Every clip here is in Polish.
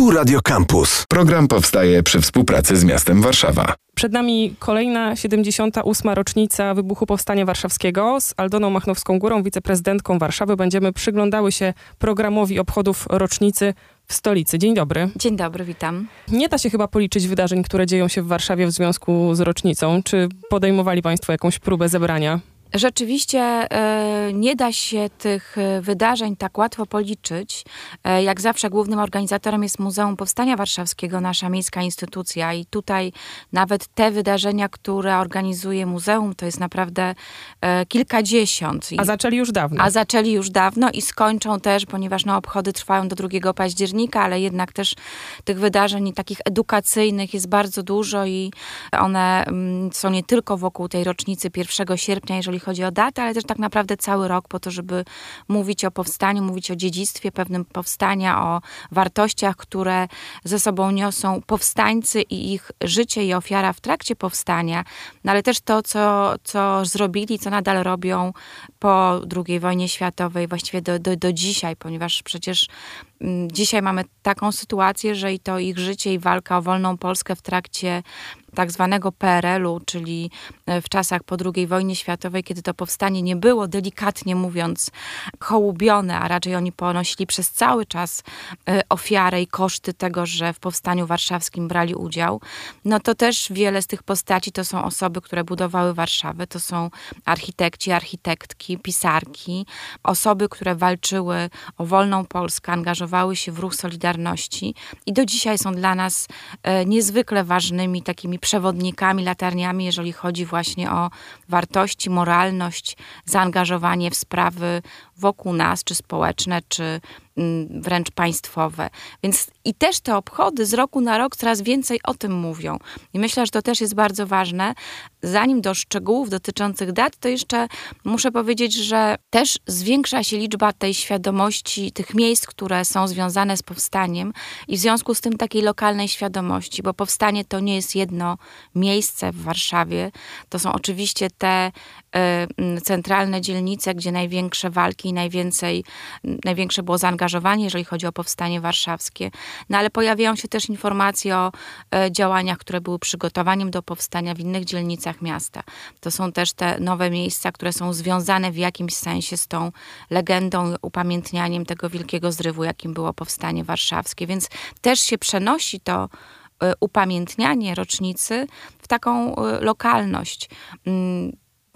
Tu Radio Campus. Program powstaje przy współpracy z miastem Warszawa. Przed nami kolejna 78. rocznica wybuchu Powstania Warszawskiego. Z Aldoną Machnowską-Górą, wiceprezydentką Warszawy, będziemy przyglądały się programowi obchodów rocznicy w stolicy. Dzień dobry. Dzień dobry, witam. Nie da się chyba policzyć wydarzeń, które dzieją się w Warszawie w związku z rocznicą. Czy podejmowali Państwo jakąś próbę zebrania? Rzeczywiście e, nie da się tych e, wydarzeń tak łatwo policzyć. E, jak zawsze głównym organizatorem jest Muzeum Powstania Warszawskiego, nasza miejska instytucja i tutaj nawet te wydarzenia, które organizuje muzeum, to jest naprawdę kilkadziesiąt. A zaczęli już dawno. A zaczęli już dawno i skończą też, ponieważ no, obchody trwają do 2 października, ale jednak też tych wydarzeń takich edukacyjnych jest bardzo dużo i one mm, są nie tylko wokół tej rocznicy 1 sierpnia, jeżeli chodzi o datę, ale też tak naprawdę cały rok po to, żeby mówić o powstaniu, mówić o dziedzictwie pewnym powstania, o wartościach, które ze sobą niosą powstańcy i ich życie i ofiara w trakcie powstania, no ale też to, co, co zrobili, co nadal robią po II wojnie światowej, właściwie do, do, do dzisiaj, ponieważ przecież mm, dzisiaj mamy taką sytuację, że i to ich życie i walka o wolną Polskę w trakcie tak zwanego PRL-u, czyli e, w czasach po II wojnie światowej, kiedy to powstanie nie było, delikatnie mówiąc, hołubione, a raczej oni ponosili przez cały czas e, ofiarę i koszty tego, że w powstaniu warszawskim brali udział, no to też wiele z tych postaci to są osoby, które budowały Warszawę, to są architekci, architektki, pisarki, osoby, które walczyły o wolną Polskę, angażowały się w ruch Solidarności i do dzisiaj są dla nas e, niezwykle ważnymi takimi przewodnikami, latarniami, jeżeli chodzi właśnie o wartości, moralność, zaangażowanie w sprawy wokół nas, czy społeczne, czy wręcz państwowe. Więc i też te obchody z roku na rok coraz więcej o tym mówią. I myślę, że to też jest bardzo ważne. Zanim do szczegółów dotyczących dat, to jeszcze muszę powiedzieć, że też zwiększa się liczba tej świadomości, tych miejsc, które są związane z powstaniem i w związku z tym takiej lokalnej świadomości, bo powstanie to nie jest jedno miejsce w Warszawie. To są oczywiście te y, centralne dzielnice, gdzie największe walki i najwięcej, największe było zaangażowanie, jeżeli chodzi o powstanie warszawskie. No ale pojawiają się też informacje o e, działaniach, które były przygotowaniem do powstania w innych dzielnicach miasta. To są też te nowe miejsca, które są związane w jakimś sensie z tą legendą, upamiętnianiem tego wielkiego zrywu, jakim było powstanie warszawskie. Więc też się przenosi to e, upamiętnianie rocznicy w taką e, lokalność.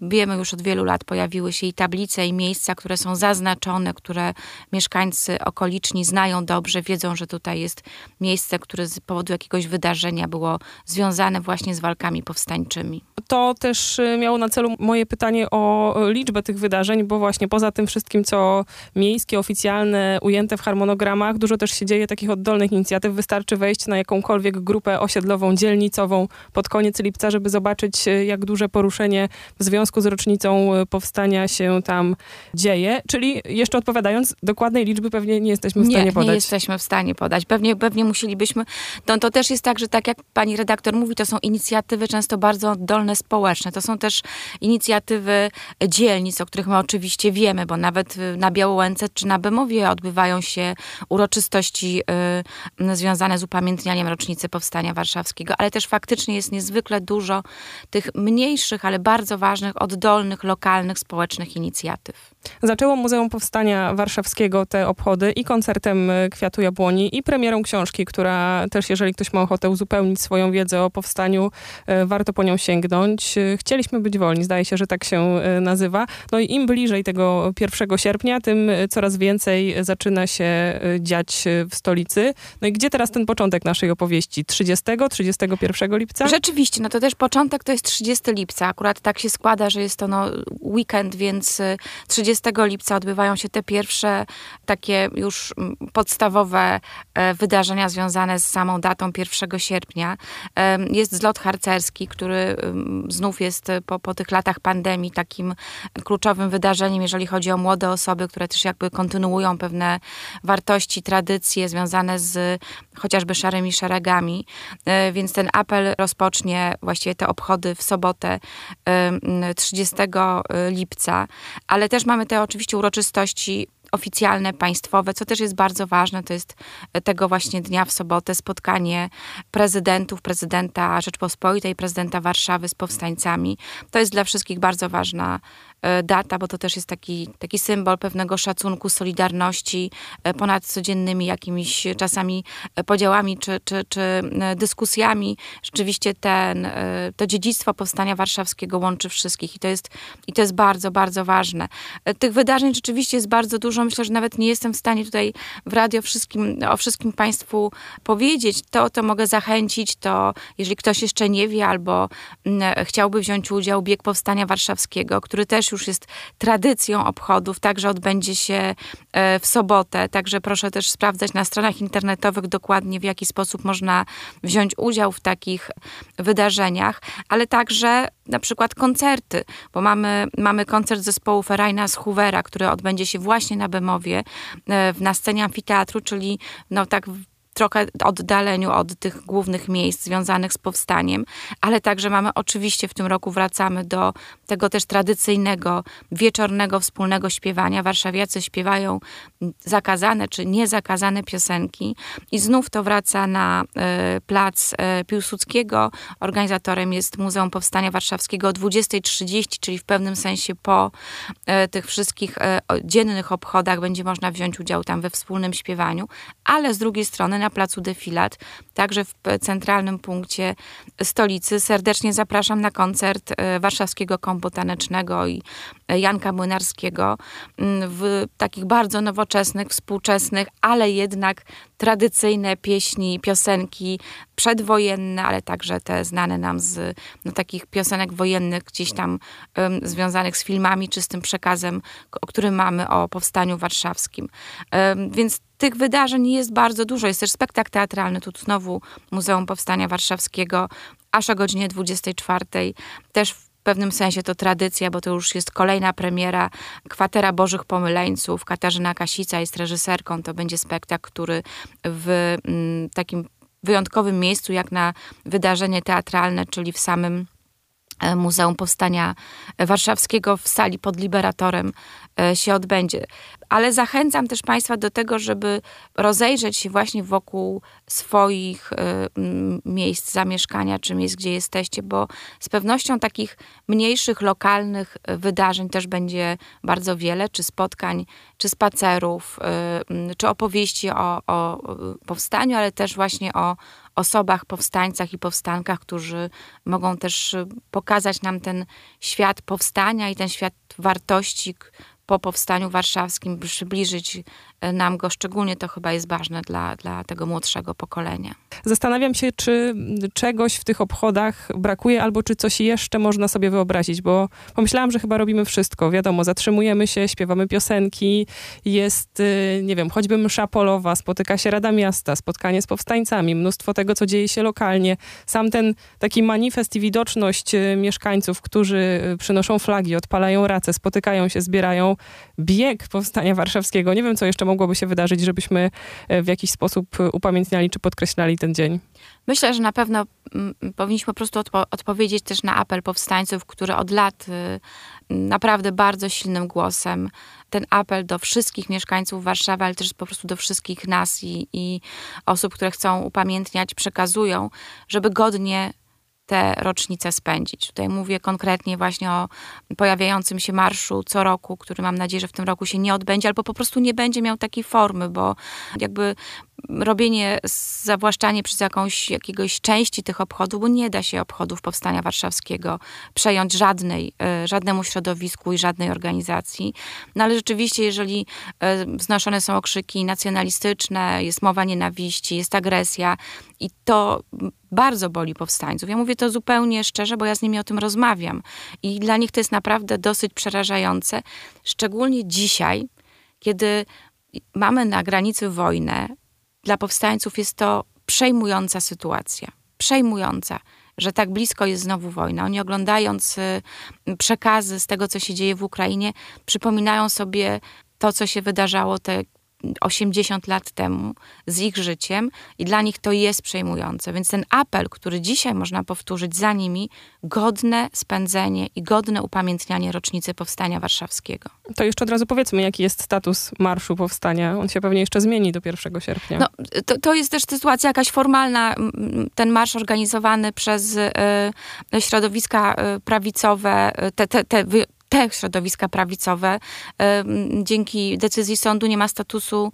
Wiemy już od wielu lat pojawiły się i tablice, i miejsca, które są zaznaczone, które mieszkańcy okoliczni znają dobrze, wiedzą, że tutaj jest miejsce, które z powodu jakiegoś wydarzenia było związane właśnie z walkami powstańczymi. To też y, miało na celu moje pytanie o liczbę tych wydarzeń, bo właśnie poza tym wszystkim, co miejskie, oficjalne, ujęte w harmonogramach, dużo też się dzieje takich oddolnych inicjatyw. Wystarczy wejść na jakąkolwiek grupę osiedlową, dzielnicową pod koniec lipca, żeby zobaczyć, y, jak duże poruszenie w związku związku z rocznicą e, powstania się tam dzieje. Czyli jeszcze odpowiadając, dokładnej liczby pewnie nie jesteśmy w stanie nie, podać. Nie jesteśmy w stanie podać. Pewnie, pewnie musielibyśmy. No, to też jest tak, że tak jak pani redaktor mówi, to są inicjatywy często bardzo oddolne społeczne. To są też inicjatywy dzielnic, o których my oczywiście wiemy, bo nawet na Białołęce czy na Bemowie odbywają się uroczystości y, związane z upamiętnianiem rocznicy Powstania Warszawskiego, ale też faktycznie jest niezwykle dużo tych mniejszych, ale bardzo ważnych oddolnych, lokalnych, społecznych inicjatyw. Zaczęło Muzeum Powstania Warszawskiego te obchody i koncertem e, Kwiatu Jabłoni i premierą książki, która też, jeżeli ktoś ma ochotę uzupełnić swoją wiedzę o powstaniu, e, warto po nią sięgnąć. E, chcieliśmy być wolni, zdaje się, że tak się nazywa. No i im bliżej tego 1 sierpnia, tym coraz więcej zaczyna się dziać w stolicy. No i gdzie teraz ten początek naszej opowieści? 30, 31 lipca? Rzeczywiście, no to też początek to jest 30 lipca. Akurat tak się składa, że jest to no, weekend, więc 30 30 lipca odbywają się te pierwsze takie już mm, podstawowe e, wydarzenia związane z samą datą 1 sierpnia. Jest zlot harcerski, który znów jest po, po tych latach pandemii takim kluczowym wydarzeniem, jeżeli chodzi o młode osoby, które też jakby kontynuują pewne wartości, tradycje związane z chociażby szarymi szeregami. E, więc ten apel rozpocznie właściwie te obchody w sobotę 30 lipca, ale też mamy te oczywiście uroczystości oficjalne, państwowe, co też jest bardzo ważne, to jest tego właśnie dnia w sobotę spotkanie prezydentów, prezydenta Rzeczpospolitej, prezydenta Warszawy z powstańcami. To jest dla wszystkich bardzo ważna E, data, bo to też jest taki, taki symbol pewnego szacunku, solidarności e, ponad codziennymi jakimiś czasami e, podziałami czy, czy, czy dyskusjami. Rzeczywiście ten, to dziedzictwo powstania warszawskiego łączy wszystkich i to, jest, i to jest bardzo, bardzo ważne. Tych wydarzeń rzeczywiście jest bardzo dużo. Myślę, że nawet nie jestem w stanie tutaj w radio wszystkim, o wszystkim Państwu powiedzieć. To, to mogę zachęcić, to jeżeli ktoś jeszcze nie wie albo chciałby wziąć udział, bieg powstania warszawskiego, który też już jest tradycją obchodów, także odbędzie się e, w sobotę. Także proszę też sprawdzać na stronach internetowych dokładnie, w jaki sposób można wziąć udział w takich wydarzeniach, ale także na przykład koncerty, bo mamy, mamy koncert zespołu Ferajna z Hoovera, który odbędzie się właśnie na Bemowie, e, na scenie amfiteatru, czyli no tak trochę oddaleniu od tych głównych miejsc związanych z powstaniem, ale także mamy oczywiście w tym roku wracamy do tego też tradycyjnego wieczornego wspólnego śpiewania. Warszawiacy śpiewają zakazane czy niezakazane piosenki i znów to wraca na y, plac y, Piłsudskiego. Organizatorem jest Muzeum Powstania Warszawskiego o 20.30, czyli w pewnym sensie po y, tych wszystkich dziennych obchodach będzie można wziąć udział tam we wspólnym śpiewaniu, ale z drugiej strony na placu Defilat, także w centralnym punkcie stolicy. Serdecznie zapraszam na koncert e, warszawskiego kombu tanecznego i e, Janka Młynarskiego w takich bardzo nowoczesnych, współczesnych, ale jednak tradycyjne pieśni, piosenki przedwojenne, ale także te znane nam z no, takich piosenek wojennych, gdzieś tam um, związanych z filmami czy z tym przekazem, o którym mamy o powstaniu warszawskim. Um, więc tych wydarzeń jest bardzo dużo. Jest też spektakl teatralny, tu znowu Muzeum Powstania Warszawskiego, aż o godzinie 24. Też pewnym sensie to tradycja, bo to już jest kolejna premiera Kwatera Bożych Pomyleńców. Katarzyna Kasica jest reżyserką. To będzie spektakl, który w mm, takim wyjątkowym miejscu, jak na wydarzenie teatralne, czyli w samym e, Muzeum Powstania Warszawskiego w sali pod Liberatorem e, się odbędzie ale zachęcam też Państwa do tego, żeby rozejrzeć się właśnie wokół swoich y, miejsc zamieszkania, czy miejsc, gdzie jesteście, bo z pewnością takich mniejszych, lokalnych wydarzeń też będzie bardzo wiele, czy spotkań, czy spacerów, y, czy opowieści o, o powstaniu, ale też właśnie o osobach, powstańcach i powstankach, którzy mogą też pokazać nam ten świat powstania i ten świat wartości, po powstaniu warszawskim przybliżyć e, nam go, szczególnie to chyba jest ważne dla, dla tego młodszego pokolenia. Zastanawiam się, czy czegoś w tych obchodach brakuje, albo czy coś jeszcze można sobie wyobrazić, bo pomyślałam, że chyba robimy wszystko. Wiadomo, zatrzymujemy się, śpiewamy piosenki, jest, y, nie wiem, choćby msza polowa, spotyka się Rada Miasta, spotkanie z powstańcami, mnóstwo tego, co dzieje się lokalnie. Sam ten taki manifest i widoczność y, mieszkańców, którzy y, przynoszą flagi, odpalają race, spotykają się, zbierają bieg powstania warszawskiego. Nie wiem, co jeszcze mogłoby się wydarzyć, żebyśmy e, w jakiś sposób upamiętniali czy podkreślali ten dzień. Myślę, że na pewno powinniśmy po prostu odpo odpowiedzieć też na apel powstańców, który od lat y, naprawdę bardzo silnym głosem ten apel do wszystkich mieszkańców Warszawy, ale też po prostu do wszystkich nas i, i osób, które chcą upamiętniać, przekazują, żeby godnie te rocznice spędzić. Tutaj mówię konkretnie właśnie o pojawiającym się marszu co roku, który mam nadzieję, że w tym roku się nie odbędzie, albo po prostu nie będzie miał takiej formy, bo jakby robienie, zawłaszczanie przez jakąś, jakiegoś części tych obchodów, bo nie da się obchodów Powstania Warszawskiego przejąć żadnej, e, żadnemu środowisku i żadnej organizacji. No ale rzeczywiście, jeżeli e, wznoszone są okrzyki nacjonalistyczne, jest mowa nienawiści, jest agresja i to bardzo boli powstańców. Ja mówię to zupełnie szczerze, bo ja z nimi o tym rozmawiam i dla nich to jest naprawdę dosyć przerażające, szczególnie dzisiaj, kiedy mamy na granicy wojnę, dla powstańców jest to przejmująca sytuacja. Przejmująca, że tak blisko jest znowu wojna. Oni oglądając y, przekazy z tego, co się dzieje w Ukrainie, przypominają sobie to, co się wydarzało te 80 lat temu z ich życiem i dla nich to jest przejmujące. Więc ten apel, który dzisiaj można powtórzyć za nimi, godne spędzenie i godne upamiętnianie rocznicy Powstania Warszawskiego. To jeszcze od razu powiedzmy, jaki jest status Marszu Powstania. On się pewnie jeszcze zmieni do 1 sierpnia. No, to, to jest też sytuacja jakaś formalna. Ten marsz organizowany przez y, środowiska y, prawicowe, te, te, te te środowiska prawicowe dzięki decyzji sądu nie ma statusu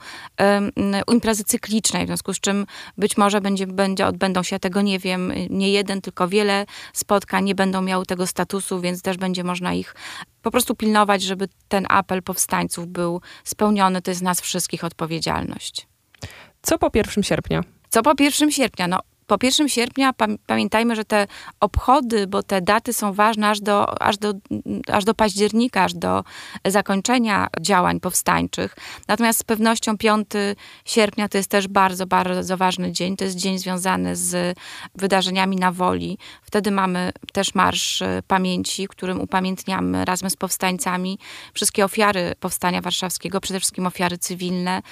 imprezy cyklicznej, w związku z czym być może będzie, będzie, odbędą się, tego nie wiem, nie jeden, tylko wiele spotkań nie będą miały tego statusu, więc też będzie można ich po prostu pilnować, żeby ten apel powstańców był spełniony. To jest nas wszystkich odpowiedzialność. Co po 1 sierpnia? Co po 1 sierpnia? No, po 1 sierpnia pamiętajmy, że te obchody, bo te daty są ważne aż do, aż, do, aż do października, aż do zakończenia działań powstańczych. Natomiast z pewnością 5 sierpnia to jest też bardzo, bardzo ważny dzień. To jest dzień związany z wydarzeniami na woli. Wtedy mamy też Marsz Pamięci, którym upamiętniamy razem z powstańcami wszystkie ofiary Powstania Warszawskiego, przede wszystkim ofiary cywilne.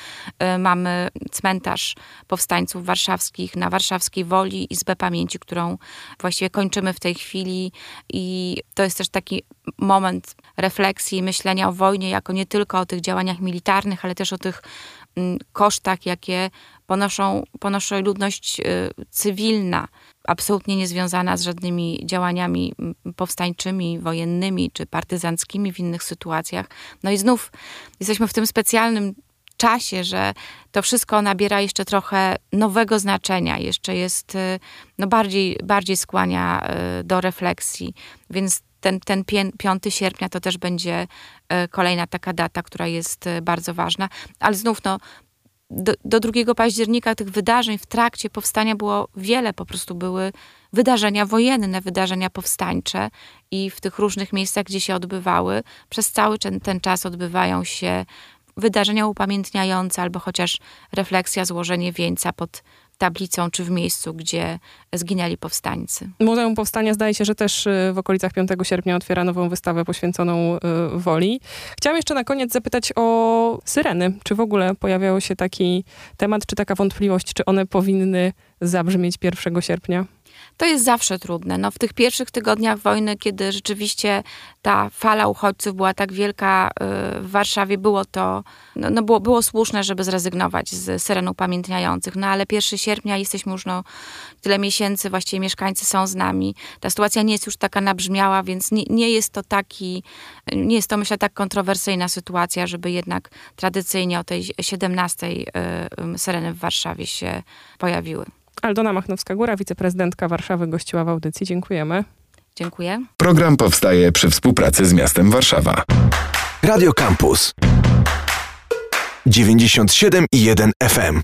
Y, mamy cmentarz powstańców warszawskich na warszawskiej Woli, Izbę Pamięci, którą właściwie kończymy w tej chwili i to jest też taki moment refleksji, myślenia o wojnie jako nie tylko o tych działaniach militarnych, ale też o tych mm, kosztach, jakie ponoszą, ponoszą ludność y, cywilna, absolutnie niezwiązana z żadnymi działaniami mm, powstańczymi, wojennymi czy partyzanckimi w innych sytuacjach. No i znów jesteśmy w tym specjalnym czasie, że to wszystko nabiera jeszcze trochę nowego znaczenia, jeszcze jest, y, no bardziej, bardziej skłania y, do refleksji. Więc ten, ten 5 sierpnia to też będzie y, kolejna taka data, która jest bardzo ważna. Ale znów, no, do, do 2 października tych wydarzeń w trakcie powstania było wiele, po prostu były wydarzenia wojenne, wydarzenia powstańcze i w tych różnych miejscach, gdzie się odbywały, przez cały ten, ten czas odbywają się wydarzenia upamiętniające albo chociaż refleksja, złożenie wieńca pod tablicą czy w miejscu, gdzie zginęli powstańcy. Muzeum Powstania zdaje się, że też y, w okolicach 5 sierpnia otwiera nową wystawę poświęconą y, woli. Chciałam jeszcze na koniec zapytać o syreny. Czy w ogóle pojawiał się taki temat, czy taka wątpliwość, czy one powinny zabrzmieć 1 sierpnia? To jest zawsze trudne. No, w tych pierwszych tygodniach wojny, kiedy rzeczywiście ta fala uchodźców była tak wielka y, w Warszawie, było to, no, no było, było słuszne, żeby zrezygnować z syren upamiętniających. No ale 1 sierpnia jesteśmy już no, tyle miesięcy, właściwie mieszkańcy są z nami. Ta sytuacja nie jest już taka nabrzmiała, więc nie, nie jest to taki, nie jest to myślę tak kontrowersyjna sytuacja, żeby jednak tradycyjnie o tej 17 y, y, syreny w Warszawie się pojawiły. Aldona Machnowska-Góra, wiceprezydentka Warszawy, gościła w audycji. Dziękujemy. Dziękuję. Program powstaje przy współpracy z miastem Warszawa. Radio Campus 97 i 1 FM.